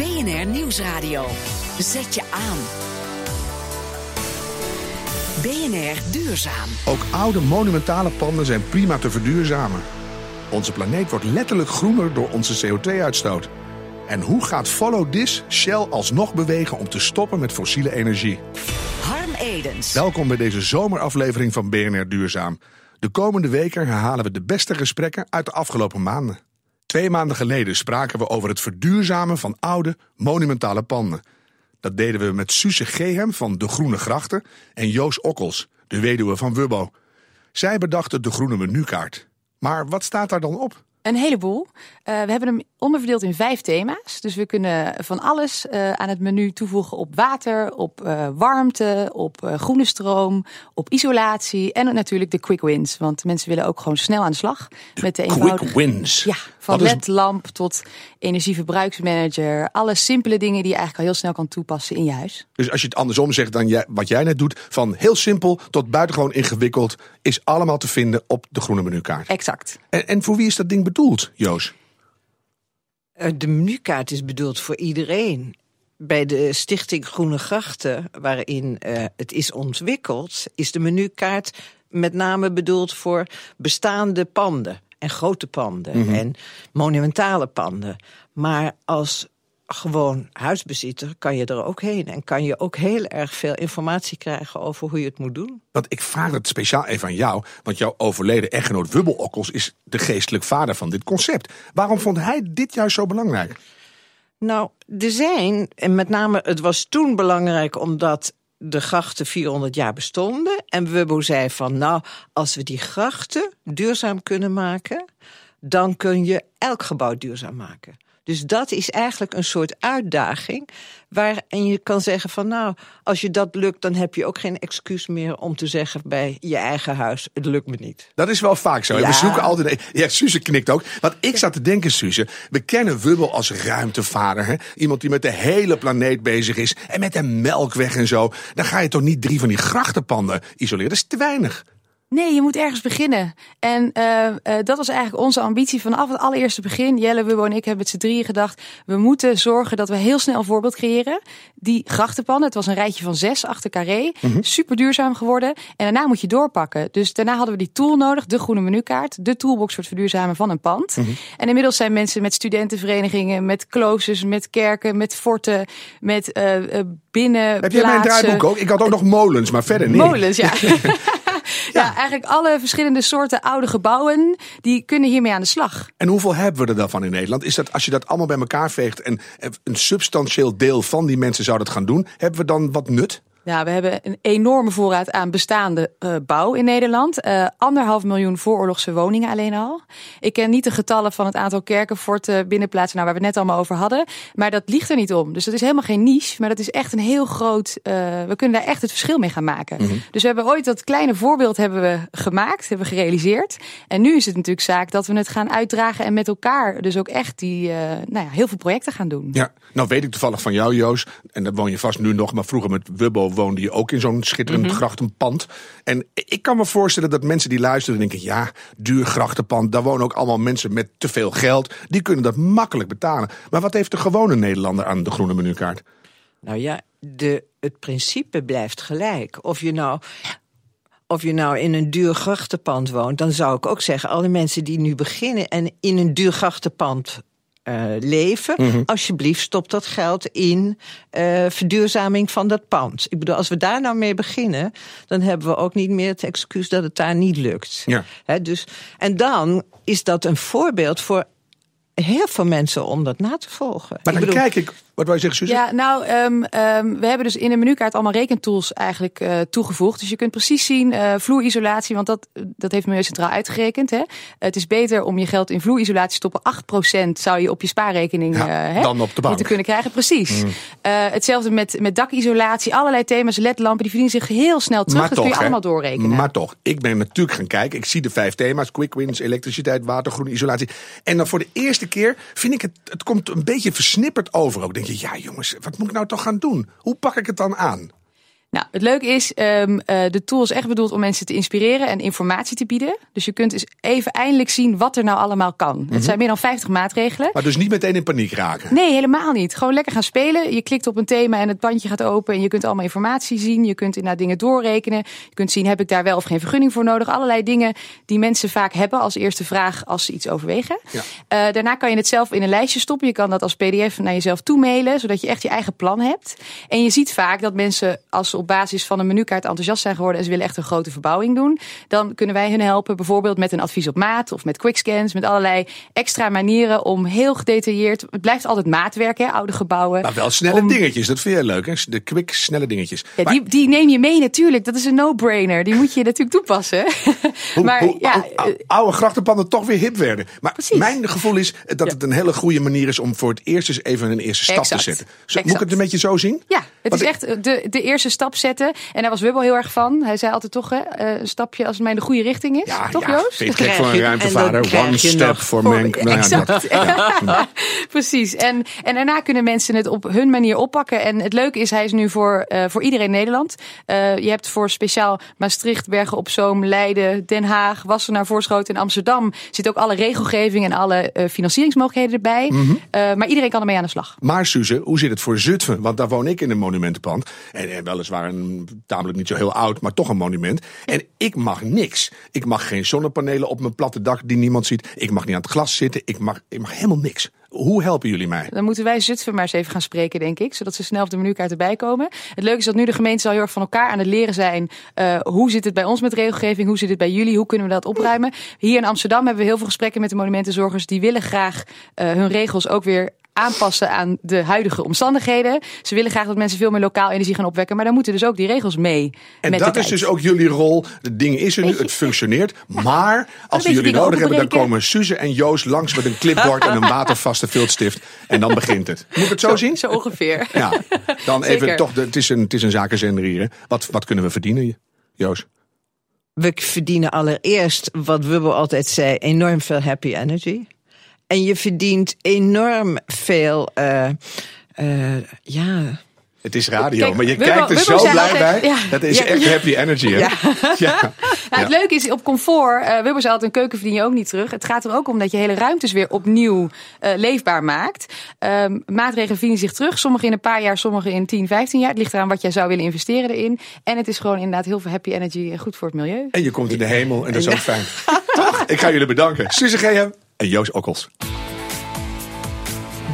BNR Nieuwsradio. Zet je aan. BNR Duurzaam. Ook oude monumentale panden zijn prima te verduurzamen. Onze planeet wordt letterlijk groener door onze CO2-uitstoot. En hoe gaat Follow This Shell alsnog bewegen om te stoppen met fossiele energie? Harm Edens. Welkom bij deze zomeraflevering van BNR Duurzaam. De komende weken herhalen we de beste gesprekken uit de afgelopen maanden. Twee maanden geleden spraken we over het verduurzamen van oude, monumentale panden. Dat deden we met Suze Gehem van De Groene Grachten en Joos Okkels, de weduwe van Wubbo. Zij bedachten de groene menukaart. Maar wat staat daar dan op? Een heleboel. Uh, we hebben hem onderverdeeld in vijf thema's. Dus we kunnen van alles uh, aan het menu toevoegen op water, op uh, warmte, op groene stroom, op isolatie en natuurlijk de quick wins. Want mensen willen ook gewoon snel aan de slag de met de eenvoudige... Quick wins? Ja, van ledlamp tot energieverbruiksmanager. Alle simpele dingen die je eigenlijk al heel snel kan toepassen in je huis. Dus als je het andersom zegt dan jij, wat jij net doet, van heel simpel tot buitengewoon ingewikkeld, is allemaal te vinden op de groene menukaart. Exact. En, en voor wie is dat ding bedoeld, Joos? De menukaart is bedoeld voor iedereen. Bij de Stichting Groene Grachten, waarin uh, het is ontwikkeld, is de menukaart met name bedoeld voor bestaande panden en grote panden mm -hmm. en monumentale panden. Maar als gewoon huisbezitter kan je er ook heen. En kan je ook heel erg veel informatie krijgen over hoe je het moet doen. Want ik vraag het speciaal even aan jou. Want jouw overleden echtgenoot Wubbel Okkels is de geestelijk vader van dit concept. Waarom vond hij dit juist zo belangrijk? Nou, er zijn, en met name het was toen belangrijk omdat de grachten 400 jaar bestonden. En Wubbo zei van, nou, als we die grachten duurzaam kunnen maken... dan kun je elk gebouw duurzaam maken. Dus dat is eigenlijk een soort uitdaging. Waarin je kan zeggen van nou, als je dat lukt... dan heb je ook geen excuus meer om te zeggen bij je eigen huis... het lukt me niet. Dat is wel vaak zo. Ja. We zoeken altijd... Ja, Suze knikt ook. Want ik zat te denken, Suze... we kennen Wubbel als ruimtevader. Hè? Iemand die met de hele planeet bezig is. En met de melkweg en zo. Dan ga je toch niet drie van die grachtenpanden isoleren? Dat is te weinig. Nee, je moet ergens beginnen. En uh, uh, dat was eigenlijk onze ambitie vanaf het allereerste begin. Jelle, Wubbo en ik hebben met z'n drieën gedacht... we moeten zorgen dat we heel snel een voorbeeld creëren. Die grachtenpannen, het was een rijtje van zes achter carré. Mm -hmm. Super duurzaam geworden. En daarna moet je doorpakken. Dus daarna hadden we die tool nodig, de groene menukaart. De toolbox voor het verduurzamen van een pand. Mm -hmm. En inmiddels zijn mensen met studentenverenigingen... met kloosters, met kerken, met forten, met uh, binnen. Heb jij mijn draaiboek ook? Ik had ook nog molens, maar verder niet. Molens, ja. Ja. ja, eigenlijk alle verschillende soorten oude gebouwen, die kunnen hiermee aan de slag. En hoeveel hebben we er dan van in Nederland? Is dat als je dat allemaal bij elkaar veegt en een substantieel deel van die mensen zou dat gaan doen, hebben we dan wat nut? Ja, we hebben een enorme voorraad aan bestaande uh, bouw in Nederland. Uh, anderhalf miljoen vooroorlogse woningen alleen al. Ik ken niet de getallen van het aantal kerken, forten, binnenplaatsen, nou, waar we het net allemaal over hadden. Maar dat ligt er niet om. Dus dat is helemaal geen niche, maar dat is echt een heel groot... Uh, we kunnen daar echt het verschil mee gaan maken. Mm -hmm. Dus we hebben ooit dat kleine voorbeeld hebben we gemaakt, hebben we gerealiseerd. En nu is het natuurlijk zaak dat we het gaan uitdragen en met elkaar dus ook echt die, nou ja, heel veel projecten gaan doen. Ja, nou weet ik toevallig van jou, Joos, en dat woon je vast nu nog, maar vroeger met Wubbo woonde je ook in zo'n schitterend mm -hmm. grachtenpand. En ik kan me voorstellen dat mensen die luisteren denken... ja, duur grachtenpand, daar wonen ook allemaal mensen met te veel geld. Die kunnen dat makkelijk betalen. Maar wat heeft de gewone Nederlander aan de groene menukaart? Nou ja, de, het principe blijft gelijk. Of je nou of je nou in een duur grachtenpand woont, dan zou ik ook zeggen... alle mensen die nu beginnen en in een duur grachtenpand uh, leven. Mm -hmm. Alsjeblieft, stop dat geld in uh, verduurzaming van dat pand. Ik bedoel, als we daar nou mee beginnen, dan hebben we ook niet meer het excuus dat het daar niet lukt. Ja. He, dus, en dan is dat een voorbeeld voor heel veel mensen om dat na te volgen. Maar dan ik bedoel, kijk ik. Wat je zeggen, Suze? Ja, nou, um, um, we hebben dus in de menukaart allemaal rekentools eigenlijk uh, toegevoegd. Dus je kunt precies zien, uh, vloerisolatie, want dat, dat heeft Milieu Centraal uitgerekend. Hè? Het is beter om je geld in vloerisolatie te stoppen. 8% zou je op je spaarrekening ja, uh, hè, dan op de bank. moeten kunnen krijgen. Precies. Mm. hetzelfde met, met dakisolatie, allerlei thema's, ledlampen, die verdienen zich heel snel terug. Maar dat toch, kun je hè? allemaal doorrekenen. Maar toch, ik ben natuurlijk gaan kijken. Ik zie de vijf thema's: quick wins, elektriciteit, water, groene isolatie. En dan voor de eerste keer vind ik het, het komt een beetje versnipperd over. Ook denk ja jongens, wat moet ik nou toch gaan doen? Hoe pak ik het dan aan? Nou, het leuke is, um, uh, de tool is echt bedoeld om mensen te inspireren en informatie te bieden. Dus je kunt eens even eindelijk zien wat er nou allemaal kan. Mm -hmm. Het zijn meer dan 50 maatregelen. Maar dus niet meteen in paniek raken? Nee, helemaal niet. Gewoon lekker gaan spelen. Je klikt op een thema en het bandje gaat open en je kunt allemaal informatie zien. Je kunt inderdaad dingen doorrekenen. Je kunt zien, heb ik daar wel of geen vergunning voor nodig? Allerlei dingen die mensen vaak hebben als eerste vraag als ze iets overwegen. Ja. Uh, daarna kan je het zelf in een lijstje stoppen. Je kan dat als pdf naar jezelf toe mailen, zodat je echt je eigen plan hebt. En je ziet vaak dat mensen, als ze op basis van een menukaart enthousiast zijn geworden en ze willen echt een grote verbouwing doen, dan kunnen wij hun helpen, bijvoorbeeld met een advies op maat of met quickscans, met allerlei extra manieren om heel gedetailleerd. Het blijft altijd maatwerk, hè, oude gebouwen. Maar wel snelle om, dingetjes, dat vind je leuk, hè? De quick, snelle dingetjes. Ja, maar, die, die neem je mee natuurlijk. Dat is een no-brainer. Die moet je natuurlijk toepassen. Hoe, maar hoe ja, oude, oude grachtenpanden toch weer hip werden. Maar Precies. mijn gevoel is dat Ja. het een hele goede manier is om voor het eerst eens even een eerste stap Exact. te zetten. Zo, moet ik het een beetje zo zien? Ja, het Want is echt de, de eerste stap zetten. En daar was Wubbel heel erg van. Hij zei altijd toch, hè, eh, een stapje als het mij in de goede richting is. Ja, toch, ja, Joost? vind Krijg voor een en ruimtevader. One step voor- man. Nou ja, exact. dat- ja. Precies. En, en daarna kunnen mensen het op hun manier oppakken. En het leuke is, hij is nu voor, eh, voor iedereen in Nederland. Eh, je hebt voor speciaal Maastricht, Bergen op Zoom, Leiden, Den Haag, Wassenaar, Voorschoten en Amsterdam. Zit ook alle regelgeving en alle eh, financieringsmogelijkheden erbij. Mhm. Eh, maar iedereen kan ermee aan de slag. Maar Suze, hoe zit het voor Zutphen? Want daar woon ik in een monumentenpand. En eh, weliswaar een tamelijk niet zo heel oud, maar toch een monument. En ik mag niks. Ik mag geen zonnepanelen op mijn platte dak die niemand ziet. Ik mag niet aan het glas zitten. Ik mag, ik mag helemaal niks. Hoe helpen jullie mij? Dan moeten wij Zutphen maar eens even gaan spreken, denk ik. Zodat ze snel op de menukaart erbij komen. Het leuke is dat nu de gemeentes al heel erg van elkaar aan het leren zijn. eh, hoe zit het bij ons met regelgeving? Hoe zit het bij jullie? Hoe kunnen we dat opruimen? Hier in Amsterdam hebben we heel veel gesprekken met de monumentenzorgers. Die willen graag eh, hun regels ook weer aanpassen aan de huidige omstandigheden. Ze willen graag dat mensen veel meer lokaal energie gaan opwekken. Maar dan moeten dus ook die regels mee. En met dat is dus ook jullie rol. Het ding is er nu, het functioneert. Maar als we jullie nodig hebben, dan komen Suze en Joost langs met een clipboard en een watervaste viltstift. En dan begint het. Moet ik het zo zien? Zo ongeveer. Ja, dan even Zeker. toch, de, het, is een, het is een zakenzender hier. Wat, wat kunnen we verdienen, Joost? We verdienen allereerst, wat Wubbel altijd zei, enorm veel happy energy. En je verdient enorm veel, eh, eh, ja, Het is radio, Kijk, maar je Wubbo- kijkt er Wubbo zo blij altijd- bij. ja. Dat is Ja, echt ja. happy energy, hè? Ja. ja. Nou, het leuke is op comfort. eh Wubber zei altijd, een keuken verdien je ook niet terug. Het gaat er ook om dat je hele ruimtes weer opnieuw eh, leefbaar maakt. Ehm, maatregelen verdienen zich terug. Sommige in een paar jaar, sommige in 10, 15 jaar. Het ligt eraan wat jij zou willen investeren erin. En het is gewoon inderdaad heel veel happy energy en goed voor het milieu. En je komt in de hemel en dat is ook fijn. Toch? Ik ga jullie bedanken. Suze Gehem en Joost Okkels.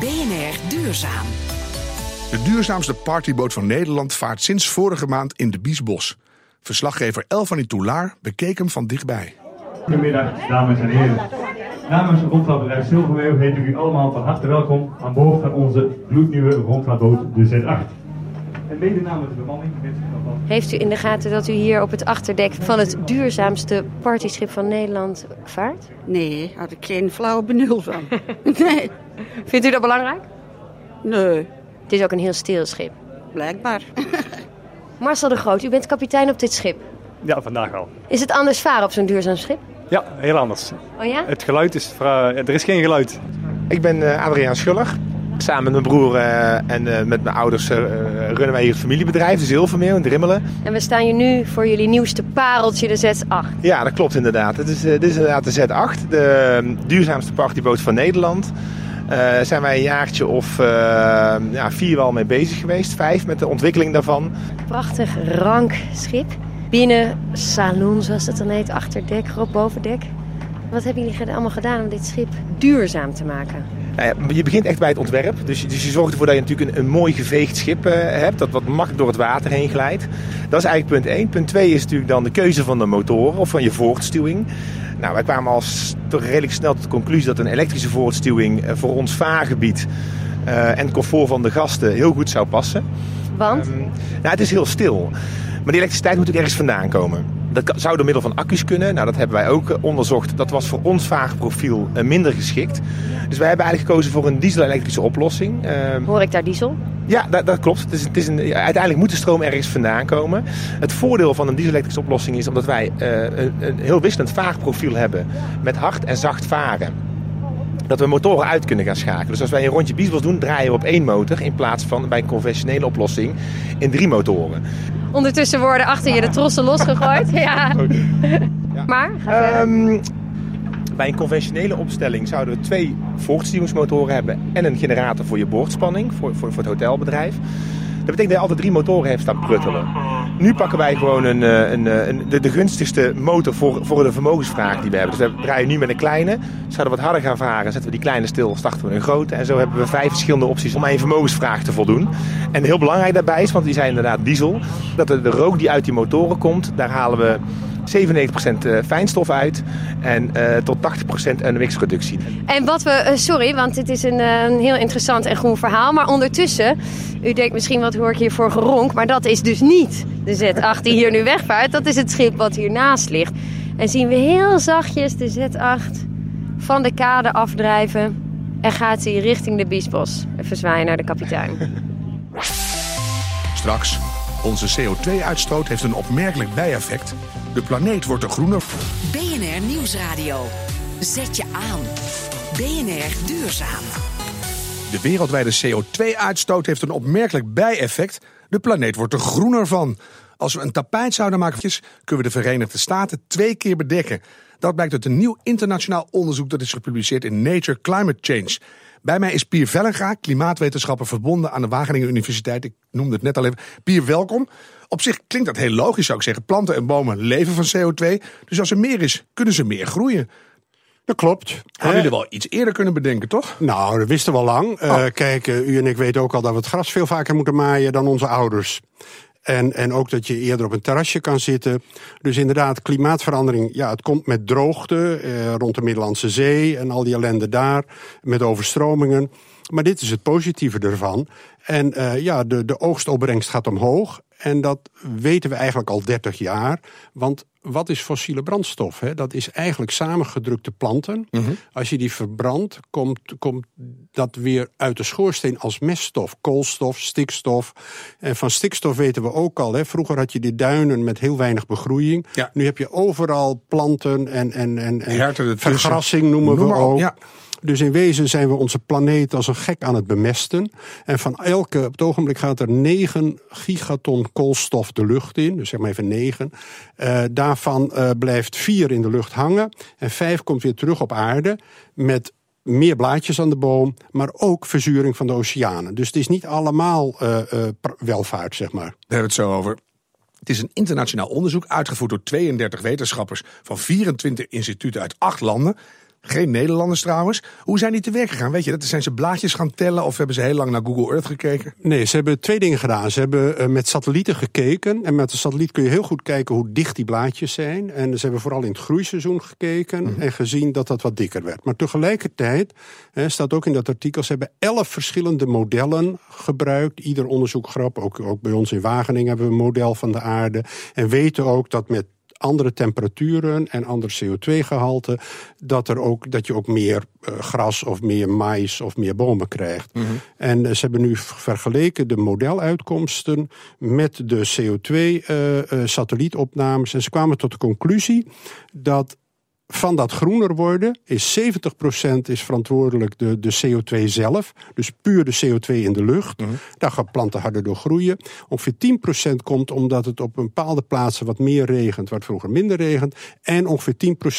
BNR Duurzaam. De duurzaamste partyboot van Nederland vaart sinds vorige maand in de Biesbos. Verslaggever Elfanie Toulaar bekeek hem van dichtbij. Goedemiddag, dames en heren. Namens het rondvaartbedrijf Zilvermeeuw heet ik u allemaal van harte welkom aan boord van onze gloednieuwe rondvaartboot de Z8. En mede namens de bemanning Heeft u in de gaten dat u hier op het achterdek van het duurzaamste partyschip van Nederland vaart? Nee, had ik geen flauwe benul van. nee, Vindt u dat belangrijk? nee, Het is ook een heel stil schip. blijkbaar. Marcel de Groot, u bent kapitein op dit schip. Ja, vandaag al. Is het anders varen op zo'n duurzaam schip? Ja, heel anders. Oh ja? Het geluid is... Er is geen geluid. Ik ben eh, Adriaan Schuller. Samen met mijn broer eh, en eh, met mijn ouders eh, runnen wij hier het familiebedrijf, de Zilvermeeuw in Drimmelen. En we staan hier nu voor jullie nieuwste pareltje, de Z8. Ja, dat klopt inderdaad. Het is, dit is inderdaad de Z8, de eh, duurzaamste partyboot van Nederland. Daar zijn wij een jaartje of eh, ja, vier wel mee bezig geweest, vijf met de ontwikkeling daarvan. Prachtig rank schip. Binnen salon, zoals dat dan heet, achterdek, groot bovendek. Wat hebben jullie allemaal gedaan om dit schip duurzaam te maken? Nou ja, je begint echt bij het ontwerp. Dus, je- dus je zorgt ervoor dat je natuurlijk een, een mooi geveegd schip eh, hebt. Dat wat makkelijk door het water heen glijdt. Dat is eigenlijk punt 1. Punt 2 is natuurlijk dan de keuze van de motoren of van je voortstuwing. Nou, wij kwamen al toch redelijk snel tot de conclusie dat een elektrische voortstuwing eh, voor ons vaargebied eh, en het comfort van de gasten heel goed zou passen. Want? Ehm, nou, het is heel stil. Maar die elektriciteit moet ook ergens vandaan komen. Dat zou door middel van accu's kunnen. Nou, dat hebben wij ook eh, onderzocht. Dat was voor ons vaarprofiel eh, minder geschikt. Dus wij hebben eigenlijk gekozen voor een diesel-elektrische oplossing. Ehm, Hoor ik daar diesel? ja, dat, dat klopt. Het is, het is een, uiteindelijk moet de stroom ergens vandaan komen. Het voordeel van een diesel-elektrische oplossing is omdat wij eh, een, een heel wisselend vaarprofiel hebben. Met hard en zacht varen. Dat we motoren uit kunnen gaan schakelen. Dus als wij een rondje Biesbos doen, draaien we op één motor. In plaats van bij een conventionele oplossing in drie motoren. Ondertussen worden achter je de trossen losgegooid. Ja. Maar. Ehm, bij een conventionele opstelling zouden we twee voortstuwingsmotoren hebben en een generator voor je boordspanning, voor, voor, voor het hotelbedrijf. Dat betekent dat je altijd drie motoren hebt staan pruttelen. Nu pakken wij gewoon een, eh, een, eh, een, de, de gunstigste motor voor, voor de vermogensvraag die we hebben. Dus we draaien nu met een kleine. Zouden we wat harder gaan varen, zetten we die kleine stil, starten we een grote. En zo hebben we vijf verschillende opties om aan je vermogensvraag te voldoen. En heel belangrijk daarbij is, want die zijn inderdaad diesel, dat de, de rook die uit die motoren komt, daar halen we 97% fijnstof uit en eh, tot 80% NOx-reductie. En wat we, eh, sorry, want dit is een, eh, een heel interessant en groen verhaal. Maar ondertussen, u denkt misschien wat hoor ik hier voor geronk. Maar dat is dus niet de Z8 die hier nu wegvaart. Dat is het schip wat hiernaast ligt. En zien we heel zachtjes de Z8 van de kade afdrijven. En gaat hij richting de Biesbos. Even zwaaien naar de kapitein. Straks, onze CO2-uitstoot heeft een opmerkelijk bijeffect. De planeet wordt er groener. BNR Nieuwsradio. Zet je aan. BNR Duurzaam. De wereldwijde CO2-uitstoot heeft een opmerkelijk bijeffect. De planeet wordt er groener van. Als we een tapijt zouden maken, kunnen we de Verenigde Staten twee keer bedekken. Dat blijkt uit een nieuw internationaal onderzoek dat is gepubliceerd in Nature Climate Change. Bij mij is Pier Vellenga, klimaatwetenschapper verbonden aan de Wageningen Universiteit. Ik noemde het net al even. Pier, welkom. Op zich klinkt dat heel logisch, zou ik zeggen. Planten en bomen leven van CO2. Dus als er meer is, kunnen ze meer groeien. Dat klopt. Hadden jullie wel iets eerder kunnen bedenken, toch? Nou, dat wisten we al lang. Uh, kijk, uh, u en ik weten ook al dat we het gras veel vaker moeten maaien dan onze ouders. En, en ook dat je eerder op een terrasje kan zitten. Dus inderdaad, klimaatverandering, ja, het komt met droogte eh, rond de Middellandse Zee en al die ellende daar, met overstromingen. Maar dit is het positieve ervan. En uh, ja, de, de oogstopbrengst gaat omhoog. En dat weten we eigenlijk al 30 jaar. Want wat is fossiele brandstof? Hè? Dat is eigenlijk samengedrukte planten. Mm -hmm. Als je die verbrandt, komt, komt dat weer uit de schoorsteen als meststof. Koolstof, stikstof. En van stikstof weten we ook al. Hè? Vroeger had je die duinen met heel weinig begroeiing. Ja. Nu heb je overal planten en, en, en, en vergrassing noemen Noem we ook. Ja. Dus in wezen zijn we onze planeet als een gek aan het bemesten. En van elke, op het ogenblik gaat er 9 gigaton koolstof de lucht in. Dus zeg maar even 9. Uh, daarvan uh, blijft 4 in de lucht hangen. En 5 komt weer terug op aarde. Met meer blaadjes aan de boom, maar ook verzuring van de oceanen. Dus het is niet allemaal uh, welvaart, zeg maar. Daar hebben we het zo over. Het is een internationaal onderzoek uitgevoerd door 32 wetenschappers van 24 instituten uit 8 landen. Geen Nederlanders trouwens. Hoe zijn die te werk gegaan? Weet je, dat zijn ze blaadjes gaan tellen of hebben ze heel lang naar Google Earth gekeken? Nee, ze hebben twee dingen gedaan. Ze hebben uh, met satellieten gekeken. En met de satelliet kun je heel goed kijken hoe dicht die blaadjes zijn. En ze hebben vooral in het groeiseizoen gekeken mm -hmm. en gezien dat dat wat dikker werd. Maar tegelijkertijd, hè, staat ook in dat artikel, ze hebben elf verschillende modellen gebruikt. Ieder onderzoek grap, ook, ook bij ons in Wageningen hebben we een model van de aarde. En weten ook dat met andere temperaturen en ander CO2-gehalte, dat, er ook, dat je ook meer uh, gras of meer mais of meer bomen krijgt. Mm -hmm. En uh, ze hebben nu vergeleken de modeluitkomsten met de CO2-satellietopnames. Uh, en ze kwamen tot de conclusie dat van dat groener worden is 70% is verantwoordelijk de, de CO2 zelf. Dus puur de CO2 in de lucht. Mm -hmm. Daar gaan planten harder door groeien. Ongeveer 10% komt omdat het op bepaalde plaatsen wat meer regent, het vroeger minder regent. En ongeveer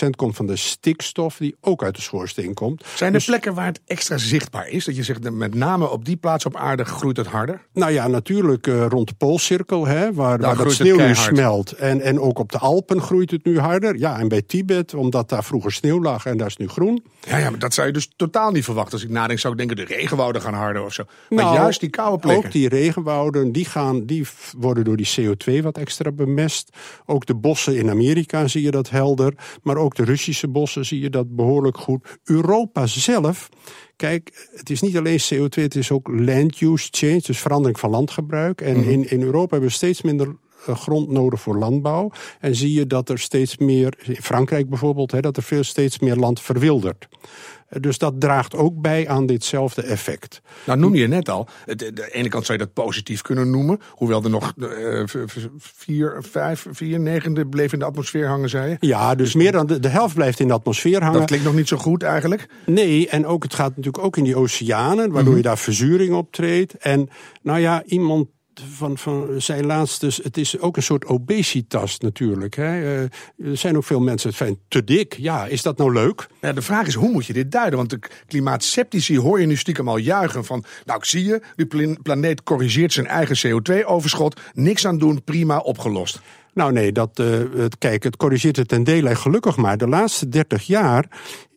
10% komt van de stikstof die ook uit de schoorsteen komt. Zijn er dus, plekken waar het extra zichtbaar is? Dat je zegt, met name op die plaats op aarde groeit het harder? Nou ja, natuurlijk uh, rond de Poolcirkel, hè, waar, waar dat sneeuw nu smelt. En, en ook op de Alpen groeit het nu harder. Ja, en bij Tibet, omdat dat daar vroeger sneeuw lag en daar is nu groen. Ja, ja, maar dat zou je dus totaal niet verwachten. Als ik nadenk, zou ik denken de regenwouden gaan harder of zo. Maar nou, juist die koude plekken. Ook die regenwouden, die, gaan, die worden door die CO2 wat extra bemest. Ook de bossen in Amerika zie je dat helder. Maar ook de Russische bossen zie je dat behoorlijk goed. Europa zelf Kijk, het is niet alleen CO2, het is ook land use change, dus verandering van landgebruik. En -hmm. in, in Europa hebben we steeds minder grond nodig voor landbouw. En zie je dat er steeds meer, in Frankrijk bijvoorbeeld, hè, dat er veel steeds meer land verwildert. Dus dat draagt ook bij aan ditzelfde effect. Nou noem je net al, de, de ene kant zou je dat positief kunnen noemen. Hoewel er nog uh, vier, vijf, vier negende bleef in de atmosfeer hangen, zei je. Ja, dus meer dan de, de helft blijft in de atmosfeer hangen. Dat klinkt nog niet zo goed eigenlijk. Nee, en ook, het gaat natuurlijk ook in die oceanen, waardoor mm -hmm. je daar verzuring optreedt. En nou ja, iemand van, van zijn laatst dus, het is ook een soort obesitas natuurlijk. Hè. Eh, er zijn ook veel mensen het vinden te dik. Ja, is dat nou leuk? Ja, de vraag is, hoe moet je dit duiden? Want de klimaatceptici hoor je nu stiekem al juichen van... nou, ik zie je, de planeet corrigeert zijn eigen CO2-overschot. Niks aan doen, prima, opgelost. Nou nee, dat, uh, het, kijk, het corrigeert het ten dele gelukkig maar. De laatste 30 jaar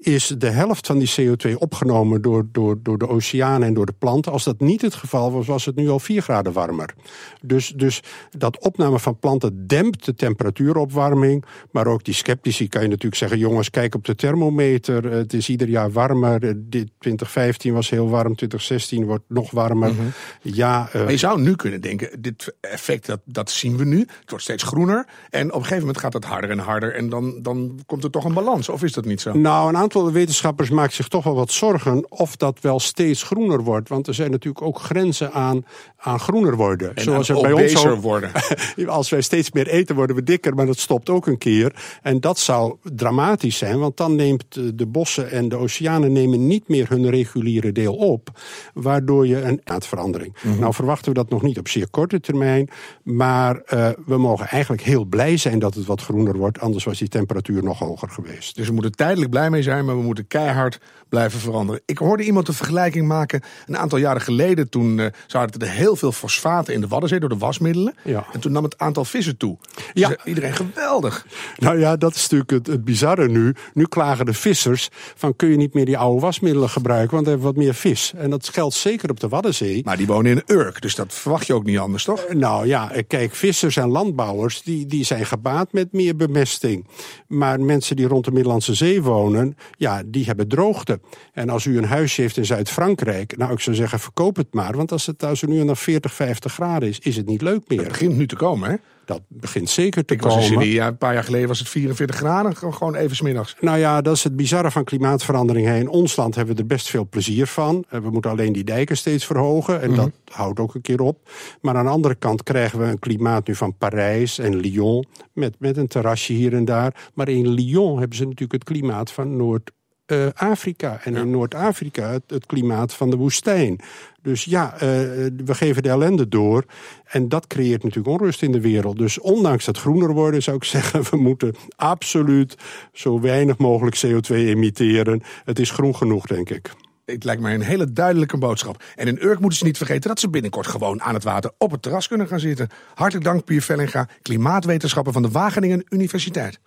is de helft van die CO2 opgenomen door, door, door de oceanen en door de planten. Als dat niet het geval was, was het nu al 4 graden warmer. Dus, dus dat opname van planten dempt de temperatuuropwarming. Maar ook die sceptici kan je natuurlijk zeggen... jongens, kijk op de thermometer, het is ieder jaar warmer. Dit 2015 was heel warm, 2016 wordt nog warmer. Mhm. ja, uh, maar je zou nu kunnen denken, dit effect dat, dat zien we nu. Het wordt steeds groener en op een gegeven moment gaat het harder en harder... en dan, dan komt er toch een balans, of is dat niet zo? Nou, een aantal aantal wetenschappers maakt zich toch wel wat zorgen of dat wel steeds groener wordt. Want er zijn natuurlijk ook grenzen aan, aan groener worden. En Zoals er bij ons ook, worden. als wij steeds meer eten, worden we dikker, maar dat stopt ook een keer. En dat zou dramatisch zijn, want dan neemt de bossen en de oceanen nemen niet meer hun reguliere deel op. Waardoor je een aardverandering. Mm Nou verwachten we dat nog niet op zeer korte termijn. Maar uh, we mogen eigenlijk heel blij zijn dat het wat groener wordt. Anders was die temperatuur nog hoger geweest. Dus we moeten tijdelijk blij mee zijn maar we moeten keihard blijven veranderen. Ik hoorde iemand een vergelijking maken een aantal jaren geleden. Toen uh, zaten er heel veel fosfaten in de Waddenzee door de wasmiddelen. Ja. En toen nam het aantal vissen toe. ja. Dus, eh, iedereen geweldig. Nou ja, dat is natuurlijk het, het bizarre nu. Nu klagen de vissers van kun je niet meer die oude wasmiddelen gebruiken, want we hebben wat meer vis. En dat geldt zeker op de Waddenzee. Maar die wonen in Urk, dus dat verwacht je ook niet anders, toch? Uh, nou ja, kijk, vissers en landbouwers die, die zijn gebaat met meer bemesting. Maar mensen die rond de Middellandse Zee wonen, ja, die hebben droogte. En als u een huisje heeft in Zuid-Frankrijk, nou, ik zou zeggen, verkoop het maar. Want als het, als er nu naar 40, 50 graden is, is het niet leuk meer. Het begint nu te komen, hè? Dat begint zeker te ik komen. Was in Syrië, een paar jaar geleden was het 44 graden, gewoon even smiddags. Nou ja, dat is het bizarre van klimaatverandering. In ons land hebben we er best veel plezier van. Eh, we moeten alleen die dijken steeds verhogen. En mhm. dat houdt ook een keer op. Maar aan de andere kant krijgen we een klimaat nu van Parijs en Lyon. Met, met een terrasje hier en daar. Maar in Lyon hebben ze natuurlijk het klimaat van Noord uh, Afrika. En in Noord-Afrika het, het, klimaat van de woestijn. Dus ja, uh, we geven de ellende door. En dat creëert natuurlijk onrust in de wereld. Dus ondanks dat groener worden zou ik zeggen... we moeten absoluut zo weinig mogelijk CO2 emitteren. Het is groen genoeg, denk ik. Het lijkt mij een hele duidelijke boodschap. En in Urk moeten ze niet vergeten dat ze binnenkort gewoon aan het water op het terras kunnen gaan zitten. Hartelijk dank, Pier Vellinga, klimaatwetenschapper van de Wageningen Universiteit.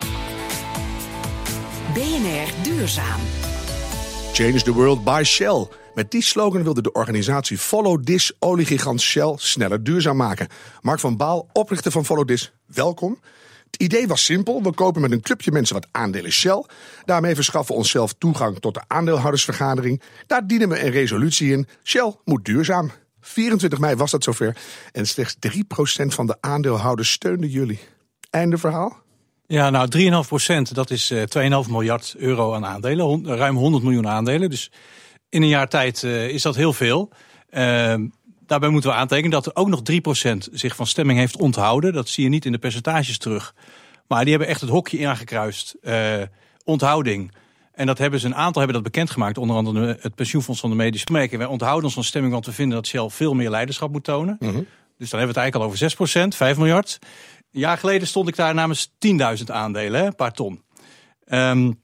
BNR Duurzaam. Change the world by Shell. Met die slogan wilde de organisatie Follow This oliegigant Shell sneller duurzaam maken. Mark van Baal, oprichter van Follow This, welkom. Het idee was simpel. We kopen met een clubje mensen wat aandelen Shell. Daarmee verschaffen we onszelf toegang tot de aandeelhoudersvergadering. Daar dienen we een resolutie in. Shell moet duurzaam. 24 mei was dat zover. En slechts 3% van de aandeelhouders steunde jullie. Einde verhaal? Ja, nou 3,5 procent, dat is uh, eh, 2,5 miljard euro aan aandelen. ruim 100 miljoen aandelen. Dus in een jaar tijd uh, is dat heel veel. Uh, daarbij moeten we aantekenen dat er ook nog 3 procent zich van stemming heeft onthouden. Dat zie je niet in de percentages terug. Maar die hebben echt het hokje ingekruist. Uh, onthouding. En dat hebben ze een aantal hebben dat bekendgemaakt. Onder andere het pensioenfonds van de medische merken. Wij onthouden ons van stemming, want we vinden dat Shell veel meer leiderschap moet tonen. Mm -hmm. Dus dan hebben we het eigenlijk al over 6 procent, 5 miljard. Een jaar geleden stond ik daar namens 10.000 aandelen, hè, een paar ton. Um,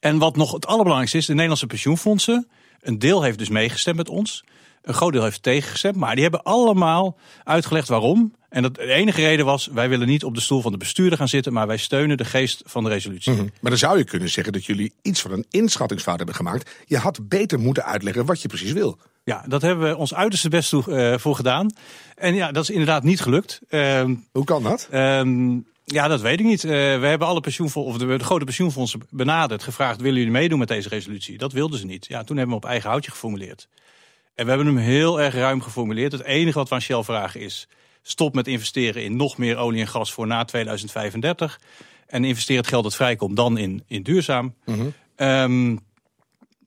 en wat nog het allerbelangrijkste is, de Nederlandse pensioenfondsen. Een deel heeft dus meegestemd met ons. Een groot deel heeft tegengestemd. Maar die hebben allemaal uitgelegd waarom. En dat, de enige reden was, wij willen niet op de stoel van de bestuurder gaan zitten, maar wij steunen de geest van de resolutie. Mm Maar dan zou je kunnen zeggen dat jullie iets van een inschattingsfout hebben gemaakt. Je had beter moeten uitleggen wat je precies wil. Ja, dat hebben we ons uiterste best toe, uh, voor gedaan. En ja, dat is inderdaad niet gelukt. Uh, Hoe kan dat? Uh, ja, dat weet ik niet. Uh, we hebben alle pensioenfondsen, of de, de, grote pensioenfondsen benaderd, gevraagd: willen jullie meedoen met deze resolutie? Dat wilden ze niet. Ja, toen hebben we op eigen houtje geformuleerd. En we hebben hem heel erg ruim geformuleerd. Het enige wat we aan Shell vragen is: stop met investeren in nog meer olie en gas voor na 2035. En investeer het geld dat vrijkomt dan in, in duurzaam. Mm -hmm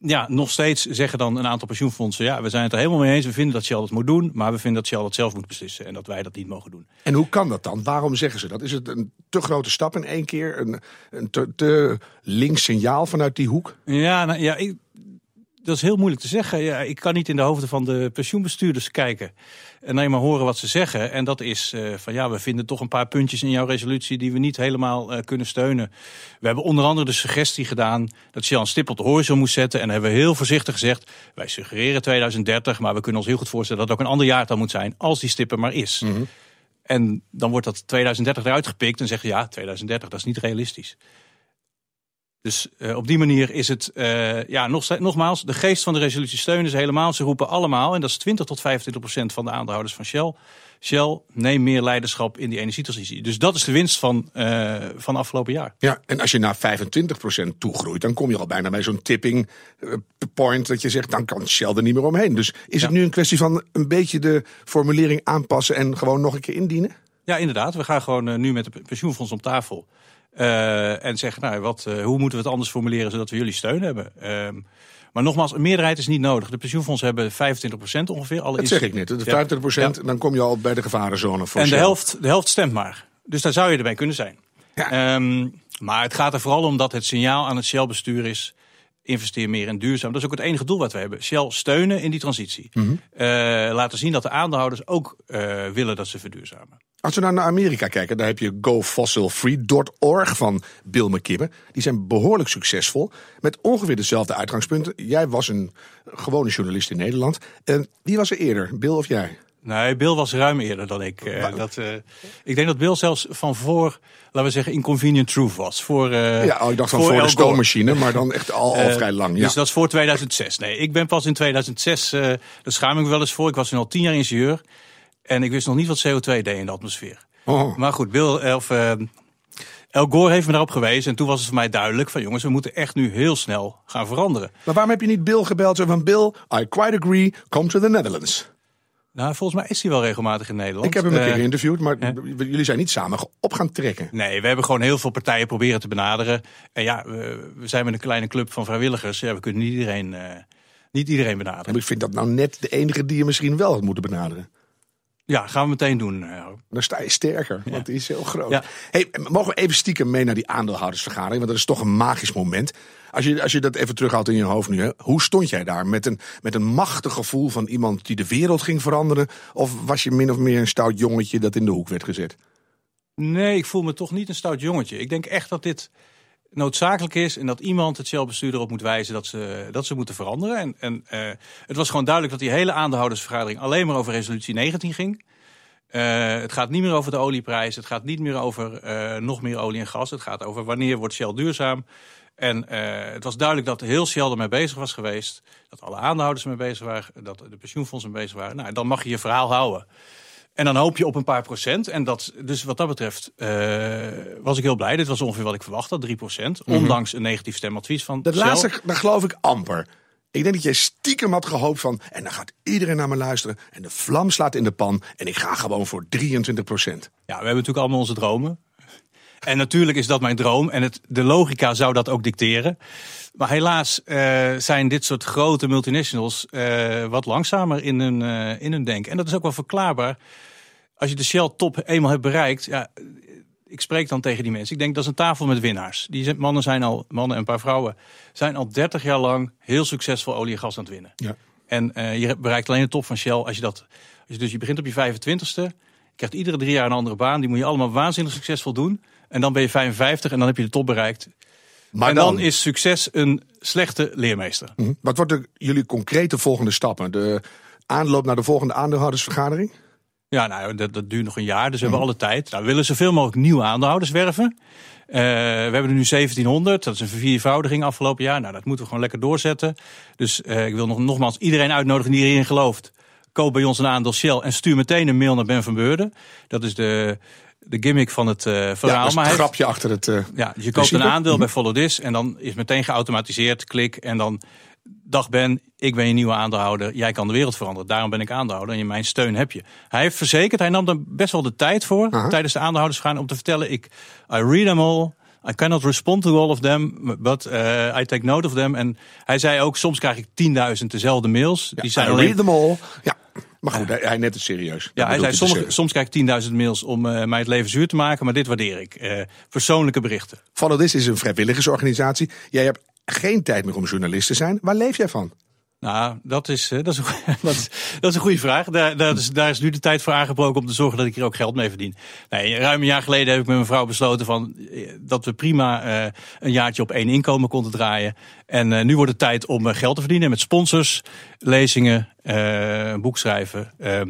ja, nog steeds zeggen dan een aantal pensioenfondsen... ja, we zijn het er helemaal mee eens, we vinden dat Shell dat moet doen... maar we vinden dat Shell dat zelf moet beslissen en dat wij dat niet mogen doen. En hoe kan dat dan? Waarom zeggen ze dat? Is het een te grote stap in één keer? Een, een te, te links signaal vanuit die hoek? Ja, nou, ja ik, dat is heel moeilijk te zeggen. Ja, ik kan niet in de hoofden van de pensioenbestuurders kijken. En alleen maar horen wat ze zeggen. En dat is uh, van ja, we vinden toch een paar puntjes in jouw resolutie die we niet helemaal uh, kunnen steunen. We hebben onder andere de suggestie gedaan dat Shell een stip op de horizon moest zetten. En hebben we heel voorzichtig gezegd, wij suggereren 2030, maar we kunnen ons heel goed voorstellen dat het ook een ander jaartal moet zijn, als die stip er maar is. Mm -hmm. En dan wordt dat 2030 eruit gepikt en zeggen ja, 2030, dat is niet realistisch. Dus uh, op die manier is het, uh, ja, nog, nogmaals, de geest van de resolutie steunen ze helemaal. Ze roepen allemaal, en dat is 20 tot 25 procent van de aandeelhouders van Shell. Shell, neem meer leiderschap in die energietransitie. Dus dat is de winst van, uh, van afgelopen jaar. Ja, en als je naar 25 procent toegroeit, dan kom je al bijna bij zo'n tipping point dat je zegt, dan kan Shell er niet meer omheen. Dus is ja. het nu een kwestie van een beetje de formulering aanpassen en gewoon nog een keer indienen? Ja, inderdaad. We gaan gewoon nu met de pensioenfonds om tafel. Uh, en zeggen, nou, wat, uh, hoe moeten we het anders formuleren zodat we jullie steun hebben? Uh, maar nogmaals, een meerderheid is niet nodig. De pensioenfondsen hebben 25% ongeveer. Alle dat zeg ik net. De 25% ja. dan kom je al bij de gevarenzone. Voor en de helft, de helft stemt maar. Dus daar zou je erbij kunnen zijn. Ja. Um, maar het gaat er vooral om dat het signaal aan het Shell-bestuur is... investeer meer in duurzaam. Dat is ook het enige doel wat we hebben. Shell steunen in die transitie. Mm -hmm. laten zien dat de aandeelhouders ook willen dat ze verduurzamen. Als we nou naar Amerika kijken, daar heb je gofossilfree.org van Bill McKibben. Die zijn behoorlijk succesvol, met ongeveer dezelfde uitgangspunten. Jij was een gewone journalist in Nederland. En wie was er eerder, Bill of jij? Nee, Bill was ruim eerder dan ik. Uh, dat, uh, ik denk dat Bill zelfs van voor, laten we zeggen, Inconvenient Truth was. Voor, uh, ja, oh, ik dacht van voor, voor de stoommachine, maar dan echt al, al vrij lang. Ja. Dus dat is voor 2006. Nee, ik ben pas in 2006, daar schaam ik me wel eens voor. Ik was nu al tien jaar ingenieur. En ik wist nog niet wat CO2 deed in de atmosfeer. Oh. Maar goed, Bill, of, El Gore heeft me daarop gewezen. En toen was het voor mij duidelijk van jongens, we moeten echt nu heel snel gaan veranderen. Maar waarom heb je niet Bill gebeld van Bill, I quite agree, come to the Netherlands? Nou, volgens mij is hij wel regelmatig in Nederland. Ik heb hem een keer uh, geïnterviewd, maar eh? jullie zijn niet samen op gaan trekken. Nee, we hebben gewoon heel veel partijen proberen te benaderen. En ja, we, we zijn met een kleine club van vrijwilligers. Ja, we kunnen niet iedereen, uh, niet iedereen benaderen. En ik vind dat nou net de enige die je misschien wel had moeten benaderen. Ja, gaan we meteen doen. Dan sta je sterker, want ja. die is heel groot. Ja. Hey, mogen we even stiekem mee naar die aandeelhoudersvergadering? Want dat is toch een magisch moment. Als je, als je dat even terughoudt in je hoofd nu. Hè? Hoe stond jij daar? Met een, met een machtig gevoel van iemand die de wereld ging veranderen? Of was je min of meer een stout jongetje dat in de hoek werd gezet? Nee, ik voel me toch niet een stout jongetje. Ik denk echt dat dit noodzakelijk is en dat iemand het Shell-bestuur erop moet wijzen dat ze, dat ze moeten veranderen. En, en uh, het was gewoon duidelijk dat die hele aandeelhoudersvergadering alleen maar over resolutie 19 ging. Uh, het gaat niet meer over de olieprijs, het gaat niet meer over uh, nog meer olie en gas. Het gaat over wanneer wordt Shell duurzaam. En het was duidelijk dat heel Shell ermee bezig was geweest. Dat alle aandeelhouders ermee bezig waren, dat de pensioenfondsen mee bezig waren. Nou, dan mag je je verhaal houden. En dan hoop je op een paar procent. En dat, dus wat dat betreft uh, was ik heel blij. Dit was ongeveer wat ik verwacht had, 3 procent. Mm -hmm. Ondanks een negatief stemadvies van Dat laatste, daar geloof ik amper. Ik denk dat jij stiekem had gehoopt van... en dan gaat iedereen naar me luisteren... en de vlam slaat in de pan... en ik ga gewoon voor 23 procent. Ja, we hebben natuurlijk allemaal onze dromen. En natuurlijk is dat mijn droom. En het, de logica zou dat ook dicteren. Maar helaas uh, zijn dit soort grote multinationals uh, wat langzamer in hun, uh, in hun denken. En dat is ook wel verklaarbaar. Als je de Shell top eenmaal hebt bereikt, ja, ik spreek dan tegen die mensen. Ik denk dat is een tafel met winnaars. Die mannen zijn al, mannen en een paar vrouwen, zijn al 30 jaar lang heel succesvol olie en gas aan het winnen. Ja. En je bereikt alleen de top van Shell als je dat. Als je dus je begint op je 25ste, je krijgt iedere drie jaar een andere baan. Die moet je allemaal waanzinnig succesvol doen. En dan ben je 55 en dan heb je de top bereikt. Maar en dan, dan, is succes een slechte leermeester. Mm -hmm. Wat worden jullie concrete volgende stappen? De aanloop naar de volgende aandeelhoudersvergadering? Ja, nou, dat, dat duurt nog een jaar, dus we hebben alle tijd. Nou, we willen zoveel mogelijk nieuwe aandeelhouders werven. Uh, we hebben er nu 1700, dat is een verviervoudiging afgelopen jaar. Nou, dat moeten we gewoon lekker doorzetten. Dus uh, ik wil nog, nogmaals iedereen uitnodigen die erin gelooft. Koop bij ons een aandeel Shell en stuur meteen een mail naar Ben van Beurden. Dat is de, de gimmick van het uh, verhaal. Ja, maar het grapje achter het. Ja, je koopt een aandeel bij Follow This en dan is meteen geautomatiseerd, klik en dan. Dag Ben, ik ben je nieuwe aandeelhouder. Jij kan de wereld veranderen. Daarom ben ik aandeelhouder en mijn steun heb je. Hij heeft verzekerd, hij nam er best wel de tijd voor tijdens de aandeelhoudersvergadering om te vertellen: ik, I read them all. I cannot respond to all of them, but uh, I take note of them. En hij zei ook: soms krijg ik 10.000 dezelfde mails. Ja, die zijn I alleen... read them all. Ja. Maar goed, hij, hij net het serieus. Ja, hij zei, sommige, soms krijg ik 10.000 mails om uh, mij het leven zuur te maken, maar dit waardeer ik. Uh, persoonlijke berichten. Follow This is een vrijwilligersorganisatie. Jij hebt geen tijd meer om journalist te zijn. Waar leef jij van? Nou, dat is, eh, dat is, een, dat is, dat is een goede vraag. Daar, daar, is, daar is nu de tijd voor aangebroken om te zorgen dat ik hier ook geld mee verdien. Nee, ruim een jaar geleden heb ik met mijn vrouw besloten van, eh, dat we prima uh, een jaartje op één inkomen konden draaien. En uh, nu wordt het tijd om geld te verdienen met sponsors, lezingen, uh, boek schrijven. Uh,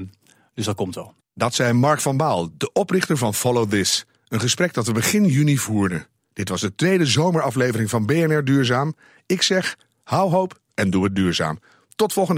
dus dat komt wel. Dat zei Mark van Baal, de oprichter van Follow This. Een gesprek dat we begin juni voerden. Dit was de tweede zomeraflevering van BNR Duurzaam. Ik zeg, hou hoop en doe het duurzaam. Tot volgende